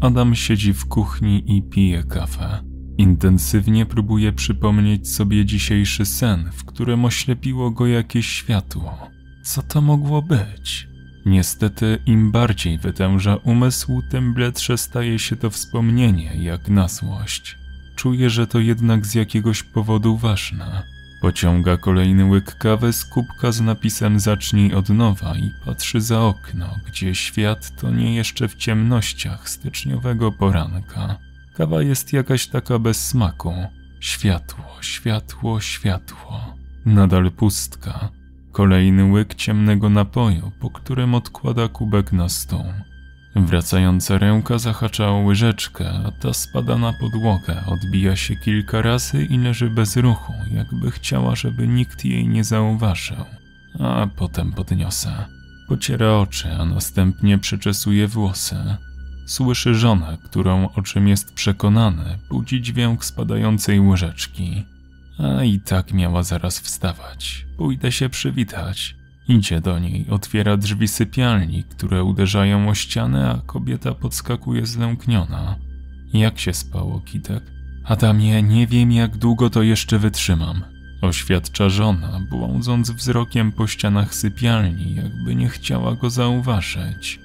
Adam siedzi w kuchni i pije kawę. Intensywnie próbuje przypomnieć sobie dzisiejszy sen, w którym oślepiło go jakieś światło. Co to mogło być? Niestety, im bardziej wytęża umysł, tym bledsze staje się to wspomnienie, jak na złość. Czuje, że to jednak z jakiegoś powodu ważne. Pociąga kolejny łyk kawy z kubka z napisem Zacznij od nowa i patrzy za okno, gdzie świat to nie jeszcze w ciemnościach styczniowego poranka. Kawa jest jakaś taka bez smaku. Światło, światło, światło. Nadal pustka. Kolejny łyk ciemnego napoju, po którym odkłada kubek na stół. Wracająca ręka zahacza o łyżeczkę, a ta spada na podłogę, odbija się kilka razy i leży bez ruchu, jakby chciała, żeby nikt jej nie zauważył. A potem podniosę. Pociera oczy, a następnie przeczesuje włosy. Słyszy żonę, którą, o czym jest przekonany, budzi dźwięk spadającej łyżeczki. A i tak miała zaraz wstawać. Pójdę się przywitać. Idzie do niej, otwiera drzwi sypialni, które uderzają o ścianę, a kobieta podskakuje zlękniona. Jak się spało, Kitek? Adamie, nie wiem jak długo to jeszcze wytrzymam. Oświadcza żona, błądząc wzrokiem po ścianach sypialni, jakby nie chciała go zauważyć.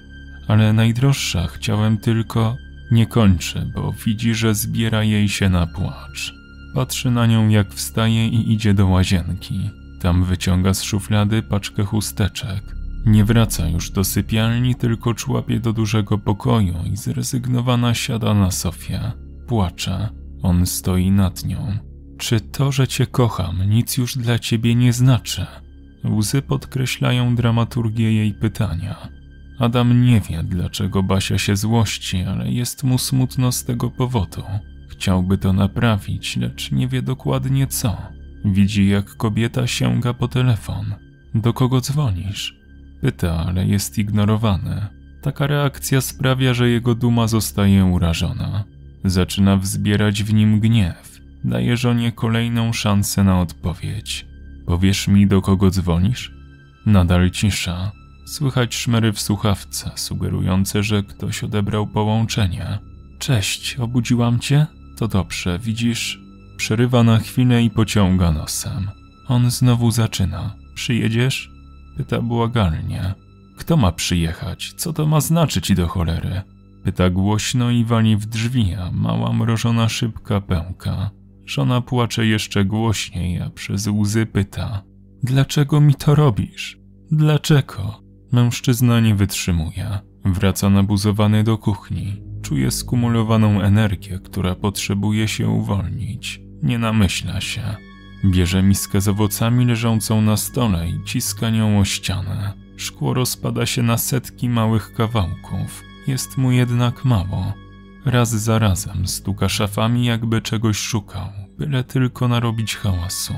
Ale najdroższa chciałem tylko... Nie kończy, bo widzi, że zbiera jej się na płacz. Patrzy na nią, jak wstaje i idzie do łazienki. Tam wyciąga z szuflady paczkę chusteczek. Nie wraca już do sypialni, tylko człapie do dużego pokoju i zrezygnowana siada na sofie. Płacze. On stoi nad nią. Czy to, że cię kocham, nic już dla ciebie nie znaczy? Łzy podkreślają dramaturgię jej pytania. Adam nie wie, dlaczego Basia się złości, ale jest mu smutno z tego powodu. Chciałby to naprawić, lecz nie wie dokładnie co. Widzi, jak kobieta sięga po telefon. Do kogo dzwonisz? Pyta, ale jest ignorowany. Taka reakcja sprawia, że jego duma zostaje urażona. Zaczyna wzbierać w nim gniew. Daje żonie kolejną szansę na odpowiedź. Powiesz mi, do kogo dzwonisz? Nadal cisza. Słychać szmery w słuchawce, sugerujące, że ktoś odebrał połączenie. Cześć, obudziłam cię? To dobrze, widzisz, Przerywa na chwilę i pociąga nosem. On znowu zaczyna. Przyjedziesz? Pyta błagalnie. Kto ma przyjechać? Co to ma znaczyć do cholery? Pyta głośno i wali w drzwi, a mała mrożona szybka pęka. Żona płacze jeszcze głośniej, a przez łzy pyta. Dlaczego mi to robisz? Dlaczego? Mężczyzna nie wytrzymuje. Wraca nabuzowany do kuchni. Czuje skumulowaną energię, która potrzebuje się uwolnić. Nie namyśla się. Bierze miskę z owocami leżącą na stole i ciska nią o ścianę. Szkło rozpada się na setki małych kawałków. Jest mu jednak mało. Raz za razem stuka szafami, jakby czegoś szukał, byle tylko narobić hałasu.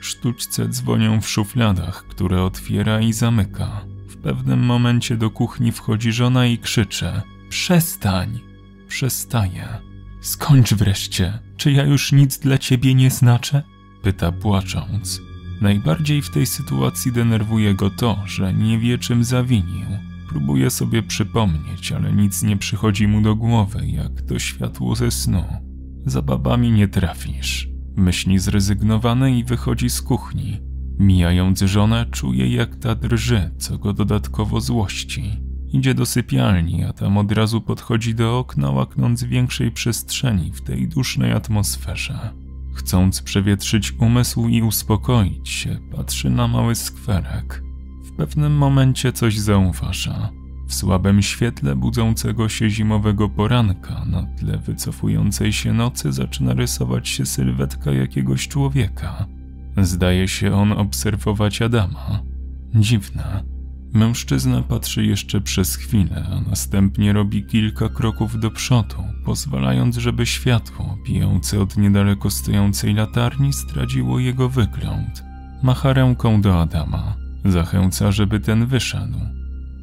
Sztućce dzwonią w szufladach, które otwiera i zamyka. W pewnym momencie do kuchni wchodzi żona i krzycze: Przestań! Przestaje. Skończ wreszcie. Czy ja już nic dla ciebie nie znaczę? Pyta płacząc. Najbardziej w tej sytuacji denerwuje go to, że nie wie czym zawinił. Próbuje sobie przypomnieć, ale nic nie przychodzi mu do głowy, jak to światło ze snu. Za babami nie trafisz. Myśli zrezygnowane i wychodzi z kuchni. Mijając żonę, czuje jak ta drży, co go dodatkowo złości. Idzie do sypialni, a tam od razu podchodzi do okna, łaknąc większej przestrzeni w tej dusznej atmosferze. Chcąc przewietrzyć umysł i uspokoić się, patrzy na mały skwerek. W pewnym momencie coś zauważa. W słabym świetle budzącego się zimowego poranka, na tle wycofującej się nocy, zaczyna rysować się sylwetka jakiegoś człowieka. Zdaje się on obserwować Adama. Dziwne. Mężczyzna patrzy jeszcze przez chwilę, a następnie robi kilka kroków do przodu, pozwalając, żeby światło bijące od niedaleko stojącej latarni zdradziło jego wygląd. Macha ręką do Adama. Zachęca, żeby ten wyszedł.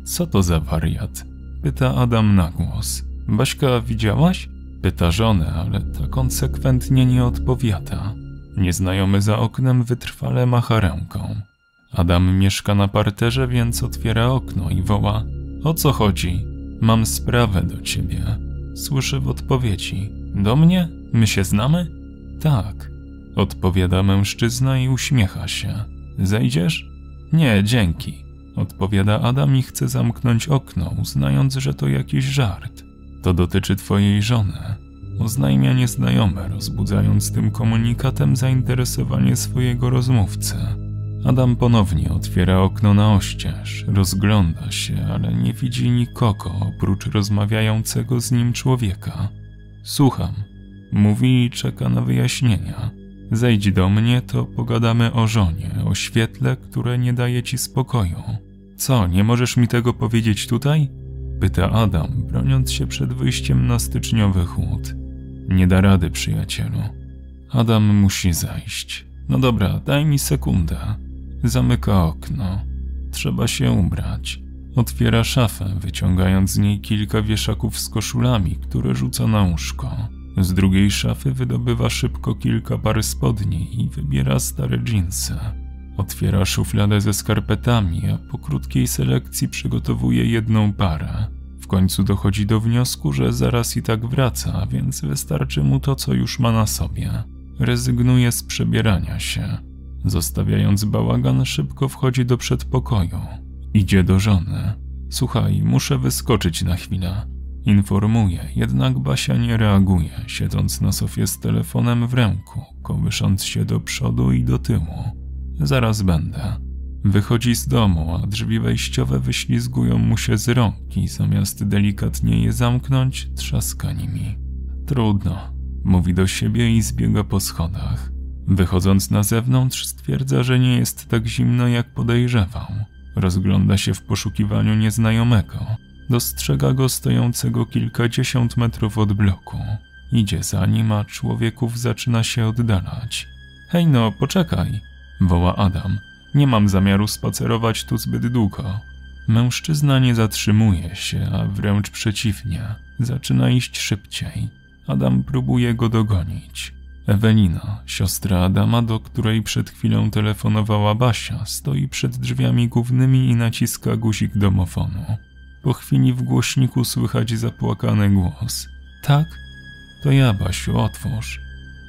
Co to za wariat? Pyta Adam na głos. Baśka, widziałaś? Pyta żonę, ale ta konsekwentnie nie odpowiada. Nieznajomy za oknem wytrwale macha ręką. Adam mieszka na parterze, więc otwiera okno i woła: O co chodzi? Mam sprawę do ciebie. Słyszę w odpowiedzi. Do mnie? My się znamy? Tak. Odpowiada mężczyzna i uśmiecha się. Zejdziesz? Nie, dzięki. Odpowiada Adam i chce zamknąć okno, uznając, że to jakiś żart. To dotyczy twojej żony. Oznajmia nieznajomy, rozbudzając tym komunikatem zainteresowanie swojego rozmówcy. Adam ponownie otwiera okno na oścież, rozgląda się, ale nie widzi nikogo oprócz rozmawiającego z nim człowieka. Słucham. Mówi i czeka na wyjaśnienia. Zejdź do mnie, to pogadamy o żonie, o świetle, które nie daje ci spokoju. Co, nie możesz mi tego powiedzieć tutaj? Pyta Adam, broniąc się przed wyjściem na styczniowy chłód. Nie da rady, przyjacielu. Adam musi zejść. No dobra, daj mi sekundę. Zamyka okno. Trzeba się ubrać. Otwiera szafę, wyciągając z niej kilka wieszaków z koszulami, które rzuca na łóżko. Z drugiej szafy wydobywa szybko kilka par spodni i wybiera stare dżinsy. Otwiera szufladę ze skarpetami, a po krótkiej selekcji przygotowuje jedną parę. W końcu dochodzi do wniosku, że zaraz i tak wraca, więc wystarczy mu to, co już ma na sobie. Rezygnuje z przebierania się. Zostawiając bałagan, szybko wchodzi do przedpokoju. Idzie do żony. Słuchaj, muszę wyskoczyć na chwilę. Informuje, jednak Basia nie reaguje, siedząc na sofie z telefonem w ręku, kołysząc się do przodu i do tyłu. Zaraz będę. Wychodzi z domu, a drzwi wejściowe wyślizgują mu się z rąk i zamiast delikatnie je zamknąć, trzaska nimi. Trudno, mówi do siebie i zbiega po schodach. Wychodząc na zewnątrz, stwierdza, że nie jest tak zimno, jak podejrzewał. Rozgląda się w poszukiwaniu nieznajomego. Dostrzega go stojącego kilkadziesiąt metrów od bloku. Idzie za nim, a człowieków zaczyna się oddalać. Hej no, poczekaj, woła Adam. Nie mam zamiaru spacerować tu zbyt długo. Mężczyzna nie zatrzymuje się, a wręcz przeciwnie, zaczyna iść szybciej. Adam próbuje go dogonić. Ewelina, siostra Adama, do której przed chwilą telefonowała Basia, stoi przed drzwiami głównymi i naciska guzik domofonu. Po chwili w głośniku słychać zapłakany głos. Tak? To ja, Basiu, otwórz.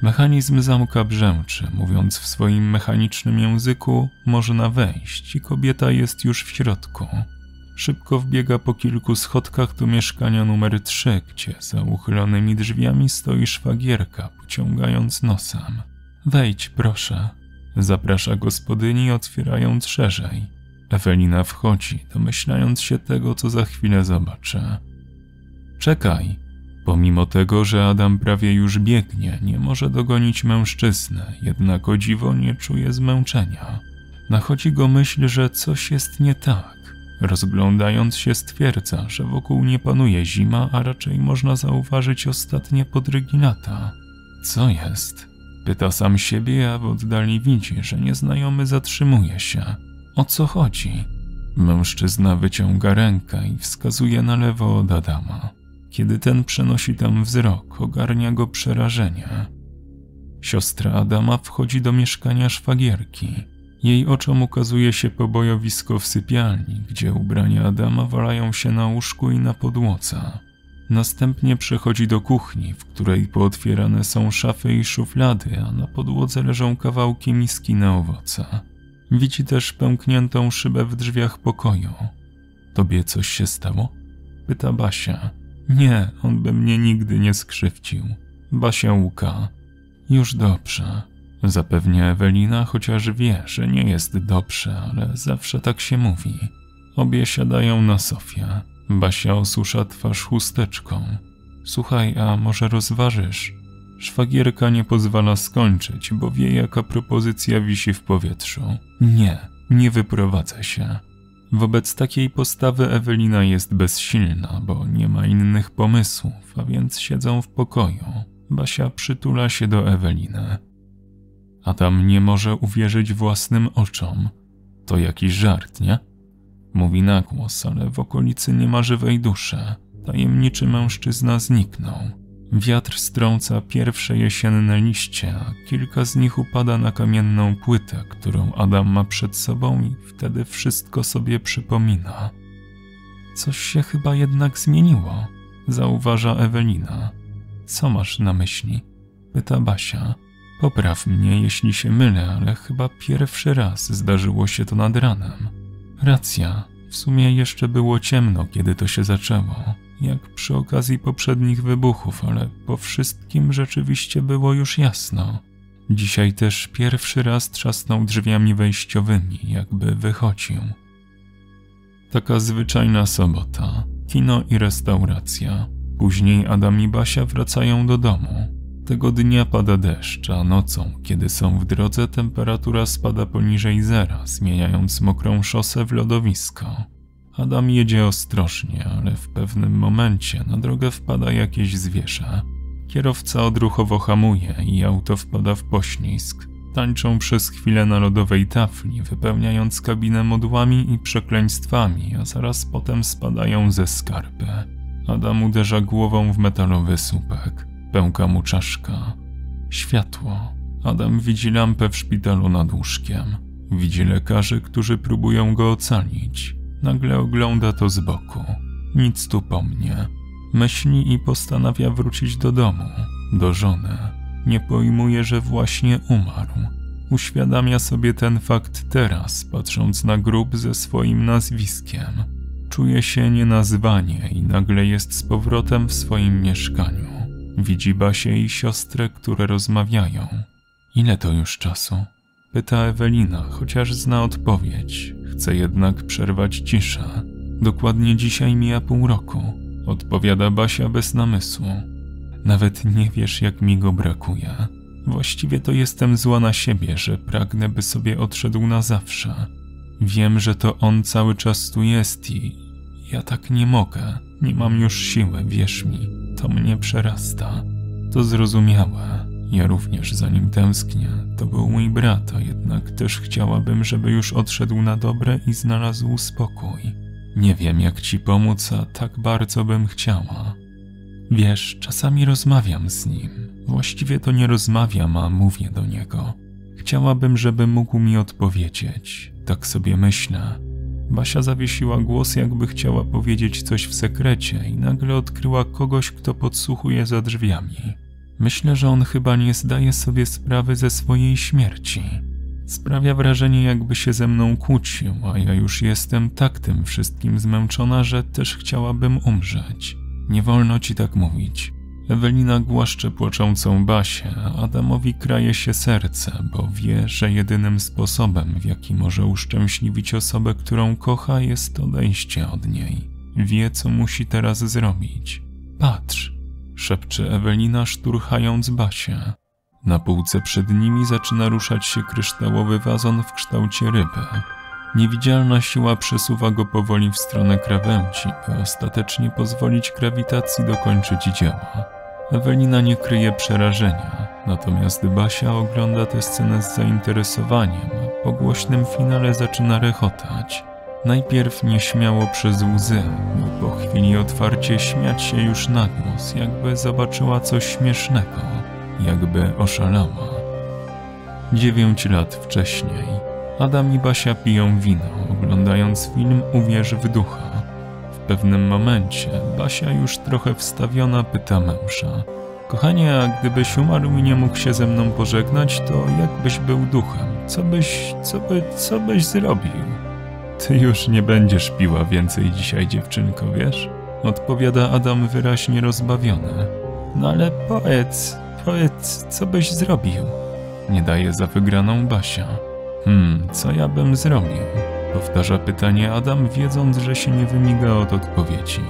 Mechanizm zamka brzęczy, mówiąc w swoim mechanicznym języku, można wejść i kobieta jest już w środku. Szybko wbiega po kilku schodkach do mieszkania numer 3, gdzie za uchylonymi drzwiami stoi szwagierka, pociągając nosem. Wejdź, proszę. Zaprasza gospodyni, otwierając szerzej. Ewelina wchodzi, domyślając się tego, co za chwilę zobaczy. Czekaj. Pomimo tego, że Adam prawie już biegnie, nie może dogonić mężczyzny, jednak o dziwo nie czuje zmęczenia. Nachodzi go myśl, że coś jest nie tak. Rozglądając się stwierdza, że wokół nie panuje zima, a raczej można zauważyć ostatnie podrygi lata. Co jest? Pyta sam siebie, a w oddali widzi, że nieznajomy zatrzymuje się. O co chodzi? Mężczyzna wyciąga rękę i wskazuje na lewo od Adama. Kiedy ten przenosi tam wzrok, ogarnia go przerażenie. Siostra Adama wchodzi do mieszkania szwagierki. Jej oczom ukazuje się pobojowisko w sypialni, gdzie ubrania Adama walają się na łóżku i na podłodze. Następnie przechodzi do kuchni, w której pootwierane są szafy i szuflady, a na podłodze leżą kawałki miski na owoce. Widzi też pękniętą szybę w drzwiach pokoju. Tobie coś się stało? Pyta Basia. Nie, on by mnie nigdy nie skrzywdził. Basia łuka. Już dobrze. Zapewnia Ewelina, chociaż wie, że nie jest dobrze, ale zawsze tak się mówi. Obie siadają na sofie. Basia osusza twarz chusteczką. Słuchaj, a może rozważysz? Szwagierka nie pozwala skończyć, bo wie, jaka propozycja wisi w powietrzu. Nie, nie wyprowadza się. Wobec takiej postawy Ewelina jest bezsilna, bo nie ma innych pomysłów, a więc siedzą w pokoju. Basia przytula się do Eweliny. Adam nie może uwierzyć własnym oczom. To jakiś żart, nie? Mówi na głos, ale w okolicy nie ma żywej duszy. Tajemniczy mężczyzna zniknął. Wiatr strąca pierwsze jesienne liście, a kilka z nich upada na kamienną płytę, którą Adam ma przed sobą i wtedy wszystko sobie przypomina. Coś się chyba jednak zmieniło. zauważa Ewelina. Co masz na myśli? Pyta Basia. Popraw mnie, jeśli się mylę, ale chyba pierwszy raz zdarzyło się to nad ranem. Racja, w sumie jeszcze było ciemno, kiedy to się zaczęło, jak przy okazji poprzednich wybuchów, ale po wszystkim rzeczywiście było już jasno. Dzisiaj też pierwszy raz trzasnął drzwiami wejściowymi, jakby wychodził. Taka zwyczajna sobota, kino i restauracja. Później Adam i Basia wracają do domu. Tego dnia pada deszcz, a nocą, kiedy są w drodze, temperatura spada poniżej zera, zmieniając mokrą szosę w lodowisko. Adam jedzie ostrożnie, ale w pewnym momencie na drogę wpada jakieś zwierzę. Kierowca odruchowo hamuje i auto wpada w poślizg. Tańczą przez chwilę na lodowej tafli, wypełniając kabinę modłami i przekleństwami, a zaraz potem spadają ze skarpy. Adam uderza głową w metalowy słupek. Pęka mu czaszka. Światło. Adam widzi lampę w szpitalu nad łóżkiem. Widzi lekarzy, którzy próbują go ocalić. Nagle ogląda to z boku. Nic tu po mnie. Myśli i postanawia wrócić do domu, do żony. Nie pojmuje, że właśnie umarł. Uświadamia sobie ten fakt teraz, patrząc na grób ze swoim nazwiskiem. Czuje się nienazwanie i nagle jest z powrotem w swoim mieszkaniu. Widzi Basię i siostrę, które rozmawiają. Ile to już czasu? Pyta Ewelina, chociaż zna odpowiedź. Chce jednak przerwać ciszę. Dokładnie dzisiaj mija pół roku. Odpowiada Basia bez namysłu. Nawet nie wiesz, jak mi go brakuje. Właściwie to jestem zła na siebie, że pragnę, by sobie odszedł na zawsze. Wiem, że to on cały czas tu jest i ja tak nie mogę. Nie mam już siły, wierz mi. To mnie przerasta. To zrozumiałe. Ja również za nim tęsknię. To był mój brat, a jednak też chciałabym, żeby już odszedł na dobre i znalazł spokój. Nie wiem, jak ci pomóc, a tak bardzo bym chciała. Wiesz, czasami rozmawiam z nim. Właściwie to nie rozmawiam, a mówię do niego. Chciałabym, żeby mógł mi odpowiedzieć. Tak sobie myślę. Basia zawiesiła głos, jakby chciała powiedzieć coś w sekrecie, i nagle odkryła kogoś, kto podsłuchuje za drzwiami. Myślę, że on chyba nie zdaje sobie sprawy ze swojej śmierci. Sprawia wrażenie, jakby się ze mną kłócił, a ja już jestem tak tym wszystkim zmęczona, że też chciałabym umrzeć. Nie wolno ci tak mówić. Ewelina głaszcze płaczącą Basię, Adamowi kraje się serce, bo wie, że jedynym sposobem, w jaki może uszczęśliwić osobę, którą kocha, jest odejście od niej. Wie, co musi teraz zrobić. Patrz, szepcze Ewelina, szturchając Basię. Na półce przed nimi zaczyna ruszać się kryształowy wazon w kształcie ryby. Niewidzialna siła przesuwa go powoli w stronę krawędzi, by ostatecznie pozwolić grawitacji dokończyć dzieła. Ewelina nie kryje przerażenia, natomiast Basia ogląda tę scenę z zainteresowaniem, po głośnym finale zaczyna rechotać. Najpierw nieśmiało przez łzy, by po chwili otwarcie śmiać się już na głos, jakby zobaczyła coś śmiesznego, jakby oszalała. Dziewięć lat wcześniej Adam i Basia piją wino, oglądając film Uwierz w ducha pewnym momencie Basia już trochę wstawiona pyta męża. Kochanie, a gdybyś umarł i nie mógł się ze mną pożegnać, to jakbyś był duchem? Co byś, co by, co byś zrobił? Ty już nie będziesz piła więcej dzisiaj, dziewczynko, wiesz? Odpowiada Adam wyraźnie rozbawiony. No ale powiedz, powiedz, co byś zrobił? Nie daje za wygraną Basia. Hmm, co ja bym zrobił? Powtarza pytanie Adam, wiedząc, że się nie wymiga od odpowiedzi.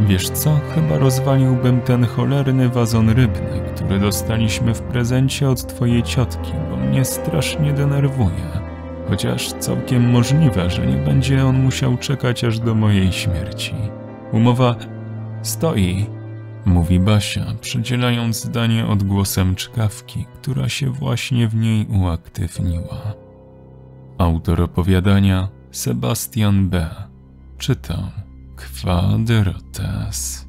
Wiesz co, chyba rozwaliłbym ten cholerny wazon rybny, który dostaliśmy w prezencie od twojej ciotki, bo mnie strasznie denerwuje. Chociaż całkiem możliwe, że nie będzie on musiał czekać aż do mojej śmierci. Umowa stoi, mówi Basia, przedzielając zdanie odgłosem czkawki, która się właśnie w niej uaktywniła. Autor opowiadania Sebastian B. Czytam Quadrotes.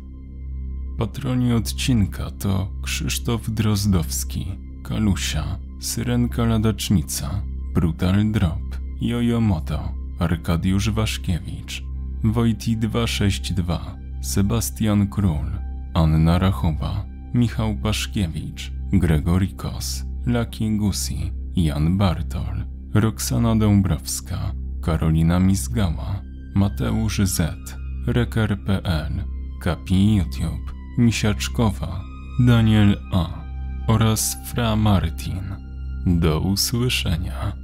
Patroni odcinka to Krzysztof Drozdowski, Kalusia, Syrenka Ladacznica, Brutal Drop, Jojo Moto, Arkadiusz Waszkiewicz, Wojti 262, Sebastian Król, Anna Rachowa, Michał Paszkiewicz, Gregory Kos, Laki Gusi, Jan Bartol, Roxana Dąbrowska, Karolina Mizgała, Mateusz Z, Reker.pl, Kapi YouTube, Misiaczkowa, Daniel A oraz Fra Martin. Do usłyszenia.